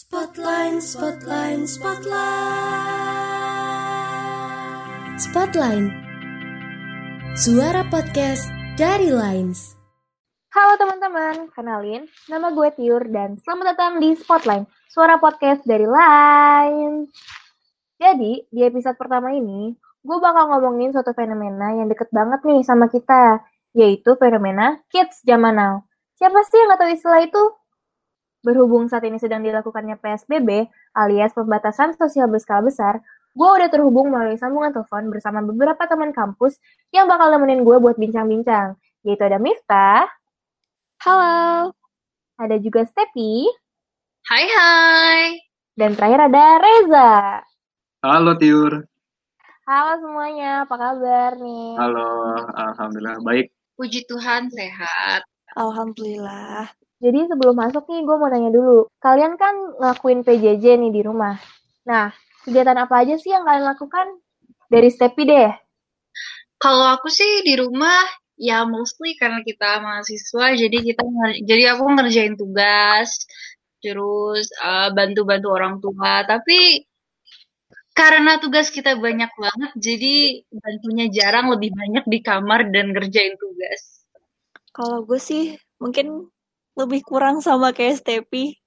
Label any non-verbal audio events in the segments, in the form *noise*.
Spotline, spotline, spotline. Spotline. Suara podcast dari Lines. Halo teman-teman, kenalin, nama gue Tiur dan selamat datang di Spotline, suara podcast dari Lines. Jadi, di episode pertama ini, gue bakal ngomongin suatu fenomena yang deket banget nih sama kita, yaitu fenomena kids zaman now. Siapa sih yang gak tahu istilah itu? Berhubung saat ini sedang dilakukannya PSBB alias pembatasan sosial berskala besar, gue udah terhubung melalui sambungan telepon bersama beberapa teman kampus yang bakal nemenin gue buat bincang-bincang, yaitu ada Miftah. Halo. Ada juga Stepi. Hai hai. Dan terakhir ada Reza. Halo Tiur. Halo semuanya, apa kabar nih? Halo, alhamdulillah baik. Puji Tuhan sehat. Alhamdulillah. Jadi sebelum masuk nih, gue mau nanya dulu. Kalian kan ngelakuin PJJ nih di rumah. Nah, kegiatan apa aja sih yang kalian lakukan? Dari Stepi deh. Kalau aku sih di rumah ya mostly karena kita mahasiswa jadi kita jadi aku ngerjain tugas terus uh, bantu-bantu orang tua tapi karena tugas kita banyak banget jadi bantunya jarang lebih banyak di kamar dan ngerjain tugas. Kalau gue sih mungkin lebih kurang sama kayak Stepi.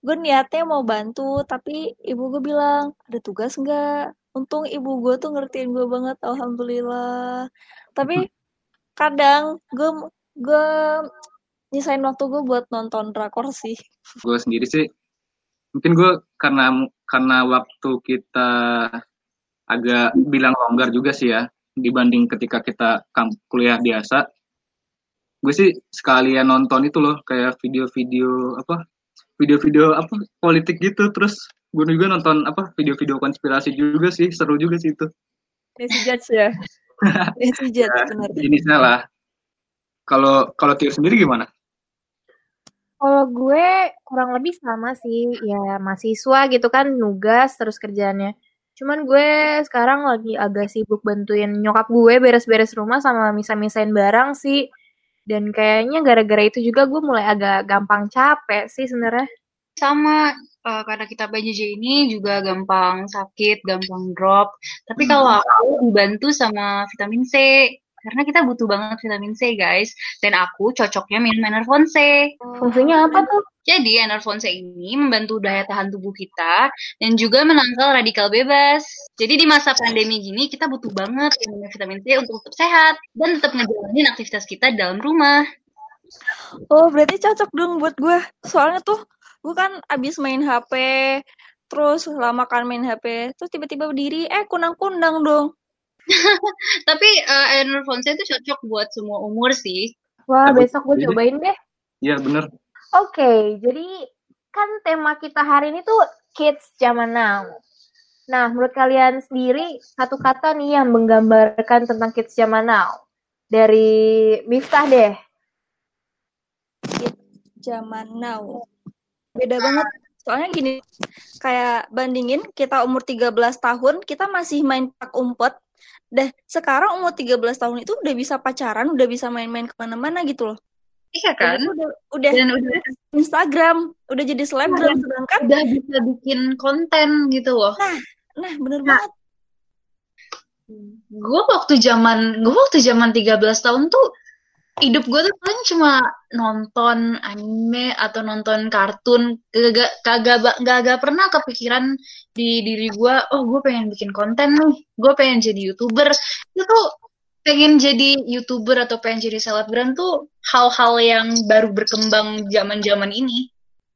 Gue niatnya mau bantu, tapi ibu gue bilang, ada tugas nggak? Untung ibu gue tuh ngertiin gue banget, alhamdulillah. Tapi kadang gue gue nyisain waktu gue buat nonton drakor sih. Gue sendiri sih, mungkin gue karena karena waktu kita agak bilang longgar juga sih ya dibanding ketika kita kuliah biasa gue sih sekalian nonton itu loh kayak video-video apa video-video apa politik gitu. Terus gue juga nonton apa video-video konspirasi juga sih seru juga sih itu. Nancy Judge ya? *laughs* Nancy Judge ya, benar ini salah kalau kalau Tio sendiri gimana? Kalau gue kurang lebih sama sih, ya mahasiswa gitu kan, nugas terus kerjaannya. Cuman gue sekarang lagi agak sibuk bantuin nyokap gue beres-beres rumah sama misa-misain barang sih. Dan kayaknya gara-gara itu juga gue mulai agak gampang capek sih sebenarnya. Sama uh, karena kita PJJ ini juga gampang sakit, gampang drop. Tapi kalau aku dibantu sama vitamin C karena kita butuh banget vitamin C guys. Dan aku cocoknya minum Enervon C. Fungsinya apa tuh? Jadi Enervon C ini membantu daya tahan tubuh kita dan juga menangkal radikal bebas. Jadi di masa pandemi gini kita butuh banget minum vitamin C untuk tetap sehat dan tetap ngejalanin aktivitas kita dalam rumah. Oh berarti cocok dong buat gue. Soalnya tuh gue kan abis main HP, terus lama kan main HP, terus tiba-tiba berdiri, eh kunang-kunang dong. *laughs* Tapi uh, Enervon C itu cocok buat semua umur sih. Wah, besok gue cobain deh. Iya bener. Oke, okay, jadi kan tema kita hari ini tuh kids zaman now. Nah, menurut kalian sendiri satu kata nih yang menggambarkan tentang kids zaman now. Dari Miftah deh. Kids zaman now. Beda banget. Soalnya gini, kayak bandingin kita umur 13 tahun, kita masih main pak umpet. Dah sekarang umur 13 tahun itu udah bisa pacaran, udah bisa main-main ke mana-mana gitu loh. Iya kan? Udah, udah, Dan udah Instagram, udah jadi selebgram, sedangkan udah bisa bikin konten gitu loh. Nah, nah bener Nah. banget. Gue waktu zaman gue waktu zaman 13 tahun tuh hidup gue tuh paling cuma nonton anime atau nonton kartun. Kagak kagak kagak pernah kepikiran di diri gue oh gue pengen bikin konten nih. Gue pengen jadi youtuber. Itu tuh pengen jadi youtuber atau pengen jadi selebgram tuh hal-hal yang baru berkembang zaman zaman ini.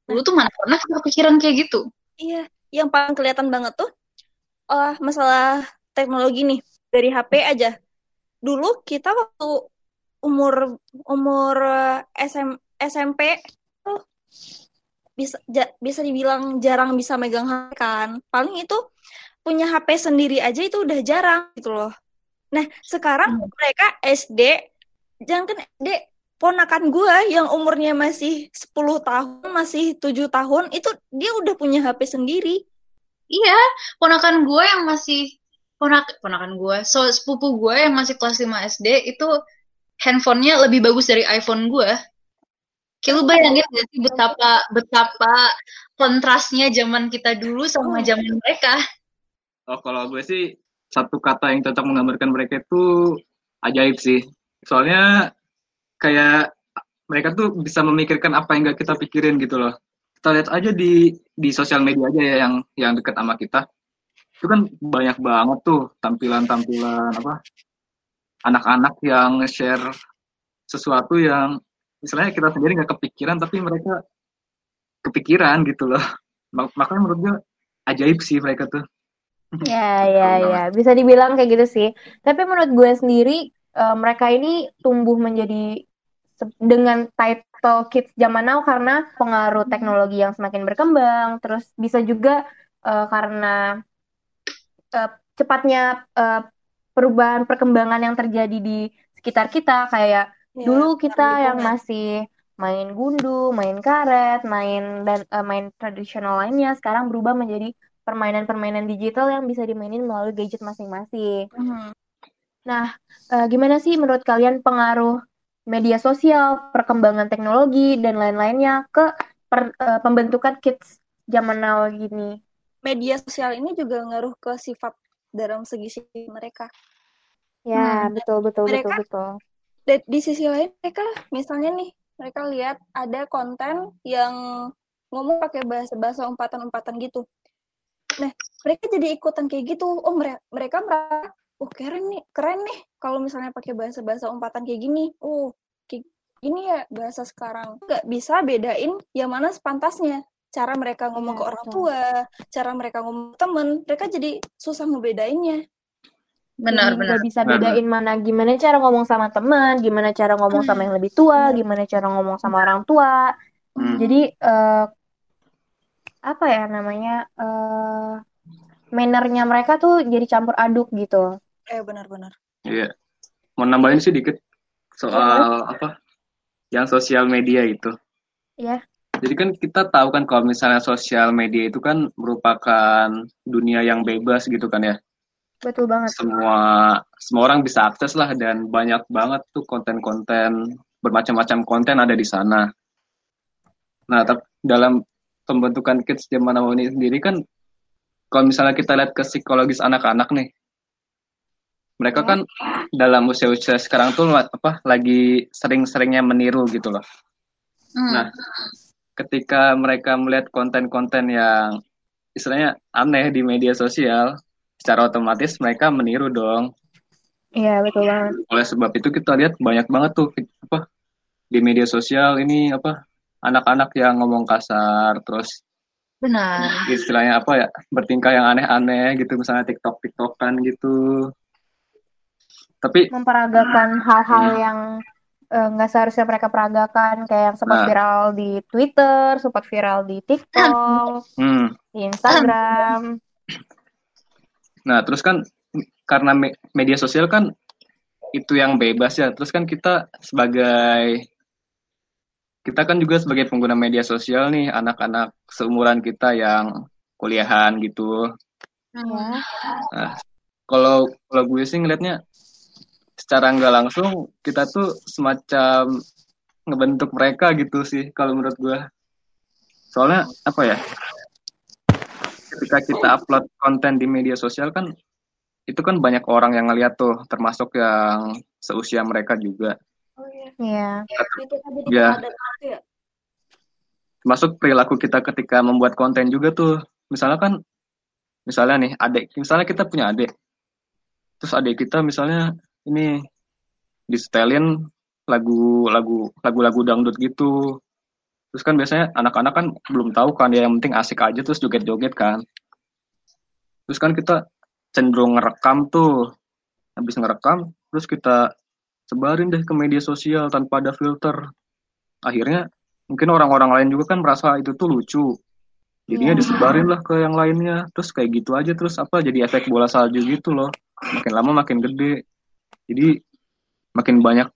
Dulu tuh mana pernah kepikiran kayak gitu? Iya, yang paling kelihatan banget tuh oh, masalah teknologi nih. Dari HP aja. Dulu kita waktu umur umur eh, SM, SMP tuh bisa ja, bisa dibilang jarang bisa megang HP kan. Paling itu punya HP sendiri aja itu udah jarang gitu loh. Nah, sekarang mereka SD jangan kan SD ponakan gue yang umurnya masih 10 tahun, masih tujuh tahun, itu dia udah punya HP sendiri. Iya, ponakan gue yang masih ponak ponakan gue, so sepupu gue yang masih kelas 5 SD itu handphonenya lebih bagus dari iPhone gue. Kayak lu bayangin gak sih betapa betapa kontrasnya zaman kita dulu sama zaman mereka. Oh, kalau gue sih satu kata yang cocok menggambarkan mereka itu ajaib sih. Soalnya kayak mereka tuh bisa memikirkan apa yang gak kita pikirin gitu loh. Kita lihat aja di di sosial media aja ya yang yang dekat sama kita. Itu kan banyak banget tuh tampilan-tampilan apa anak-anak yang share sesuatu yang misalnya kita sendiri nggak kepikiran tapi mereka kepikiran gitu loh. Mak- Makanya menurut gue ajaib sih mereka tuh. Ya, *laughs* ya, ya. Bisa dibilang kayak gitu sih. Tapi menurut gue sendiri, eh, mereka ini tumbuh menjadi dengan title kids zaman now karena pengaruh teknologi yang semakin berkembang. Terus bisa juga eh, karena eh, cepatnya eh, perubahan perkembangan yang terjadi di sekitar kita. Kayak Ya, dulu kita yang masih main gundu, main karet, main dan eh, main tradisional lainnya sekarang berubah menjadi permainan-permainan digital yang bisa dimainin melalui gadget masing-masing. Mhm. Nah, eh, gimana sih menurut kalian pengaruh media sosial, perkembangan teknologi dan lain-lainnya ke per- eh, pembentukan kids zaman now gini? Media sosial ini juga ngaruh ke sifat dalam segi sifat mereka. Ya, Hmm. betul betul betul Mereka- betul. Dan di sisi lain mereka misalnya nih mereka lihat ada konten yang ngomong pakai bahasa-bahasa umpatan-umpatan gitu. Nah, mereka jadi ikutan kayak gitu. Oh, mereka mereka merasa, oh keren nih, keren nih kalau misalnya pakai bahasa-bahasa umpatan kayak gini. Oh, kayak gini ya bahasa sekarang. Nggak bisa bedain yang mana sepantasnya. Cara mereka ngomong Iya, ke orang betul. tua, cara mereka ngomong ke temen, mereka jadi susah ngebedainnya. Benar, Jadi benar. nggak bisa Benar, bedain mana gimana cara ngomong sama teman, gimana cara ngomong sama yang lebih tua, Benar. gimana cara ngomong sama orang tua. Hmm. Jadi eh, apa ya namanya eh mannernya mereka tuh jadi campur aduk gitu. Eh, benar-benar. Iya. Mau nambahin sih dikit soal apa? Yang sosial media itu. Iya. Jadi kan kita tahu kan kalau misalnya sosial media itu kan merupakan dunia yang bebas gitu kan ya. Betul banget. Semua semua orang bisa akses lah dan banyak banget tuh konten-konten bermacam-macam konten ada di sana. Nah, tapi dalam pembentukan kids zaman now ini sendiri kan kalau misalnya kita lihat ke psikologis anak-anak nih, mereka kan dalam usia-usia sekarang tuh apa lagi sering-seringnya meniru gitu loh. Hmm. Nah, ketika mereka melihat konten-konten yang istilahnya aneh di media sosial, secara otomatis mereka meniru dong. Iya, betul banget. Oleh sebab itu kita lihat banyak banget tuh apa di media sosial ini apa anak-anak yang ngomong kasar, terus Benar. istilahnya apa ya bertingkah yang aneh-aneh gitu, misalnya TikTok TikTokan gitu. Tapi Memperagakan hal-hal yang eh, nggak seharusnya mereka peragakan, kayak yang sempat Nah. viral di Twitter, sempat viral di TikTok, *clears throat* hmm, di Instagram. *clears throat* Nah, terus kan karena me- media sosial kan itu yang bebas ya. Terus kan kita sebagai kita kan juga sebagai pengguna media sosial nih, anak-anak seumuran kita yang kuliahan gitu. Hmm. Ya. Nah, kalau kalau gue sih ngelihatnya secara nggak langsung kita tuh semacam ngebentuk mereka gitu sih kalau menurut gue. Soalnya apa ya? Ketika kita upload konten di media sosial kan itu kan banyak orang yang ngeliat tuh, termasuk yang seusia mereka juga. Oh iya. Iya. Itu kan jadi Ya. ya. Termasuk perilaku kita ketika membuat konten juga tuh. Misalnya kan, misalnya nih, adik, misalnya kita punya adik. Terus adik kita misalnya ini disetelin lagu lagu lagu-lagu dangdut gitu. Terus kan biasanya anak-anak kan belum tahu kan ya yang penting asik aja terus joget-joget kan. Terus kan kita cenderung ngerekam tuh. Habis ngerekam terus kita sebarin deh ke media sosial tanpa ada filter. Akhirnya mungkin orang-orang lain juga kan merasa itu tuh lucu. Jadinya Iya. disebarin lah ke yang lainnya. Terus kayak gitu aja terus apa jadi efek bola salju gitu loh. Makin lama makin gede. Jadi makin banyak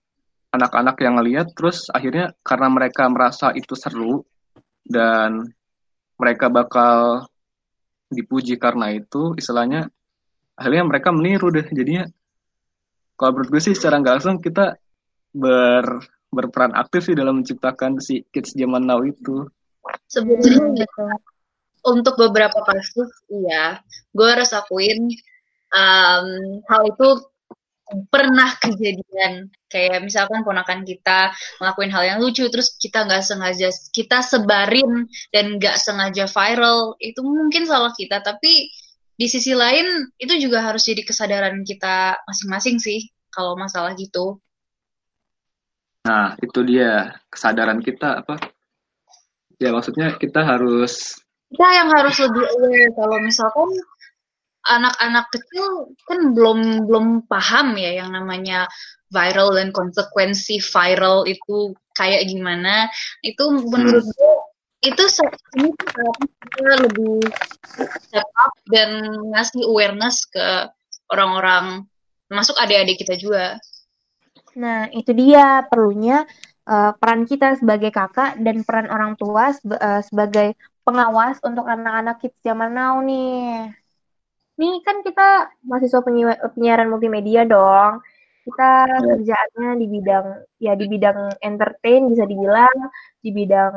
anak-anak yang ngeliat terus akhirnya karena mereka merasa itu seru dan mereka bakal dipuji karena itu istilahnya akhirnya mereka meniru deh. Jadinya kalau menurut gue sih secara nggak langsung kita ber berperan aktif sih dalam menciptakan si kids zaman now itu. Sebenarnya untuk beberapa kasus, iya, gue harus akuin um, hal itu pernah kejadian. Kayak misalkan ponakan kita ngelakuin hal yang lucu terus kita nggak sengaja kita sebarin dan nggak sengaja viral itu mungkin salah kita. Tapi di sisi lain itu juga harus jadi kesadaran kita masing-masing sih kalau masalah gitu. Nah, itu dia kesadaran kita apa? Ya maksudnya kita harus kita yang harus lebih aware. Kalau misalkan anak-anak kecil kan belum belum paham ya yang namanya viral dan konsekuensi viral itu kayak gimana itu menurut hmm. gue itu ini kita lebih step up dan ngasih awareness ke orang-orang masuk adik-adik kita juga Nah, itu dia perlunya uh, peran kita sebagai kakak dan peran orang tua uh, sebagai pengawas untuk anak-anak kids zaman now nih. Nih kan kita mahasiswa penyi penyiaran multimedia dong. Kita iya. kerjaannya di bidang ya di bidang entertain bisa dibilang, di bidang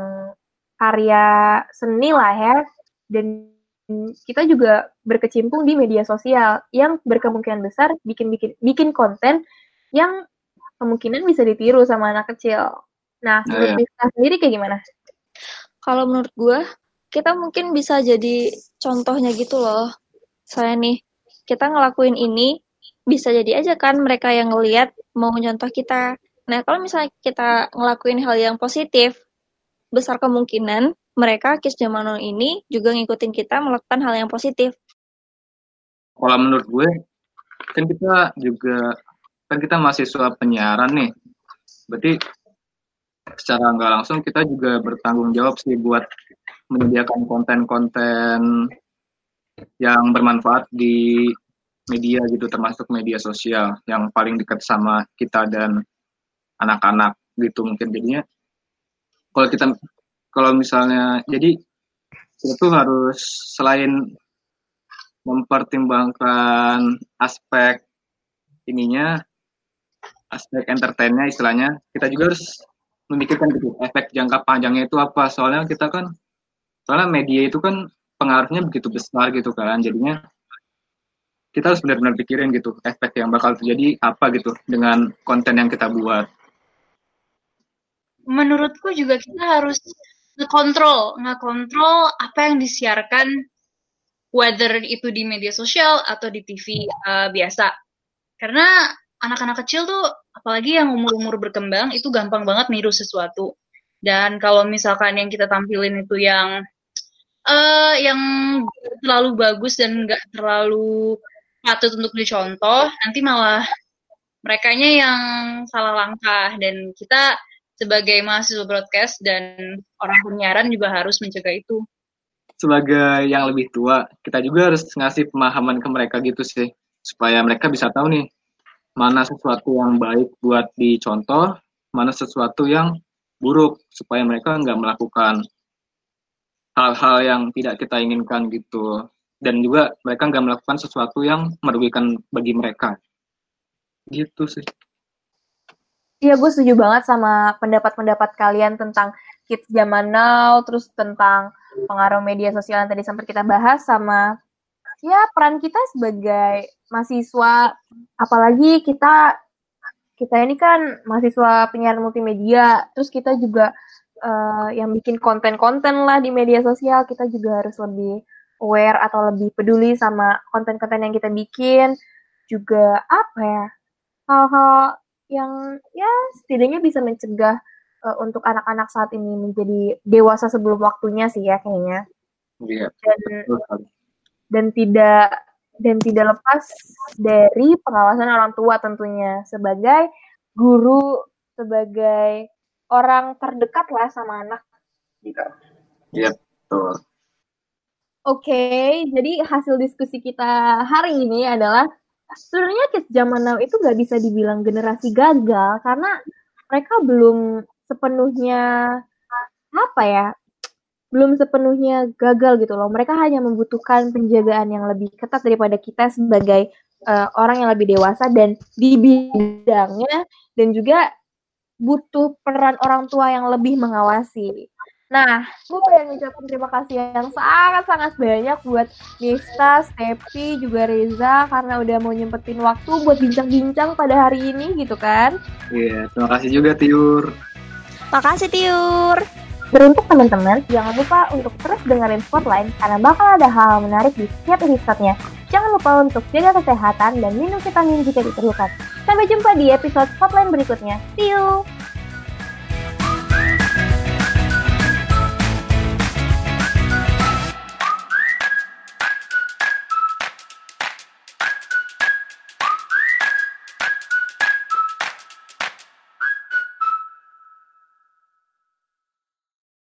karya seni lah ya. Dan kita juga berkecimpung di media sosial yang berkemungkinan besar bikin bikin bikin konten yang kemungkinan bisa ditiru sama anak kecil. Nah, nah menurut ya. sendiri kayak gimana? Kalau menurut gue, kita mungkin bisa jadi contohnya gitu loh. Saya nih, kita ngelakuin ini, bisa jadi aja kan mereka yang ngeliat mau contoh kita. Nah, kalau misalnya kita ngelakuin hal yang positif, besar kemungkinan mereka kis zaman ini juga ngikutin kita melakukan hal yang positif. Kalau menurut gue, kan kita juga kan kita mahasiswa penyiaran nih berarti secara nggak langsung kita juga bertanggung jawab sih buat menyediakan konten-konten yang bermanfaat di media gitu termasuk media sosial yang paling dekat sama kita dan anak-anak gitu mungkin. Jadinya kalau kita kalau misalnya jadi tuh harus selain mempertimbangkan aspek ininya aspek entertainnya istilahnya kita juga harus memikirkan gitu efek jangka panjangnya itu apa. Soalnya kita kan soalnya media itu kan pengaruhnya begitu besar gitu kan. Jadinya kita harus benar-benar pikirin gitu efek yang bakal terjadi apa gitu dengan konten yang kita buat. Menurutku juga kita harus ngekontrol ngekontrol apa yang disiarkan whether itu di media sosial atau di TV uh, eh, biasa. Karena anak-anak kecil tuh apalagi yang umur-umur berkembang itu gampang banget niru sesuatu. Dan kalau misalkan yang kita tampilin itu yang uh, yang terlalu bagus dan nggak terlalu patut untuk dicontoh, nanti malah merekanya yang salah langkah. Dan kita sebagai mahasiswa broadcast dan orang penyiaran juga harus mencegah itu. Sebagai yang lebih tua, kita juga harus ngasih pemahaman ke mereka gitu sih, supaya mereka bisa tahu nih mana sesuatu yang baik buat dicontoh, mana sesuatu yang buruk. Supaya mereka nggak melakukan hal-hal yang tidak kita inginkan gitu. Dan juga mereka nggak melakukan sesuatu yang merugikan bagi mereka. Gitu sih. Iya, gue setuju banget sama pendapat-pendapat kalian tentang kids zaman now, terus tentang pengaruh media sosial yang tadi sempat kita bahas, sama ya peran kita sebagai mahasiswa. Apalagi kita kita ini kan mahasiswa penyiaran multimedia terus kita juga uh, yang bikin konten-konten lah di media sosial kita juga harus lebih aware atau lebih peduli sama konten-konten yang kita bikin juga apa ya hal-hal yang ya setidaknya bisa mencegah uh, untuk anak-anak saat ini menjadi dewasa sebelum waktunya sih ya kayaknya. Iya. Dan dan tidak dan tidak lepas dari pengawasan orang tua tentunya sebagai guru sebagai orang terdekat lah sama anak gitu. Iya betul. Oke, okay, jadi hasil diskusi kita hari ini adalah sebenarnya kids zaman now itu nggak bisa dibilang generasi gagal karena mereka belum sepenuhnya apa ya belum sepenuhnya gagal gitu loh. Mereka hanya membutuhkan penjagaan yang lebih ketat daripada kita sebagai uh, orang yang lebih dewasa dan di bidangnya dan juga butuh peran orang tua yang lebih mengawasi. Nah, gue pengen ngucapin terima kasih yang sangat-sangat banyak buat Nista, Stepi, juga Reza karena udah mau nyempetin waktu buat bincang-bincang pada hari ini gitu kan. Iya, terima kasih juga Tiur. Makasih Tiur. Beruntuk teman-teman, jangan lupa untuk terus dengerin Spotlight karena bakal ada hal menarik di setiap episodenya. Jangan lupa untuk jaga kesehatan dan minum vitamin jika diperlukan. Sampai jumpa di episode Spotlight berikutnya. See you!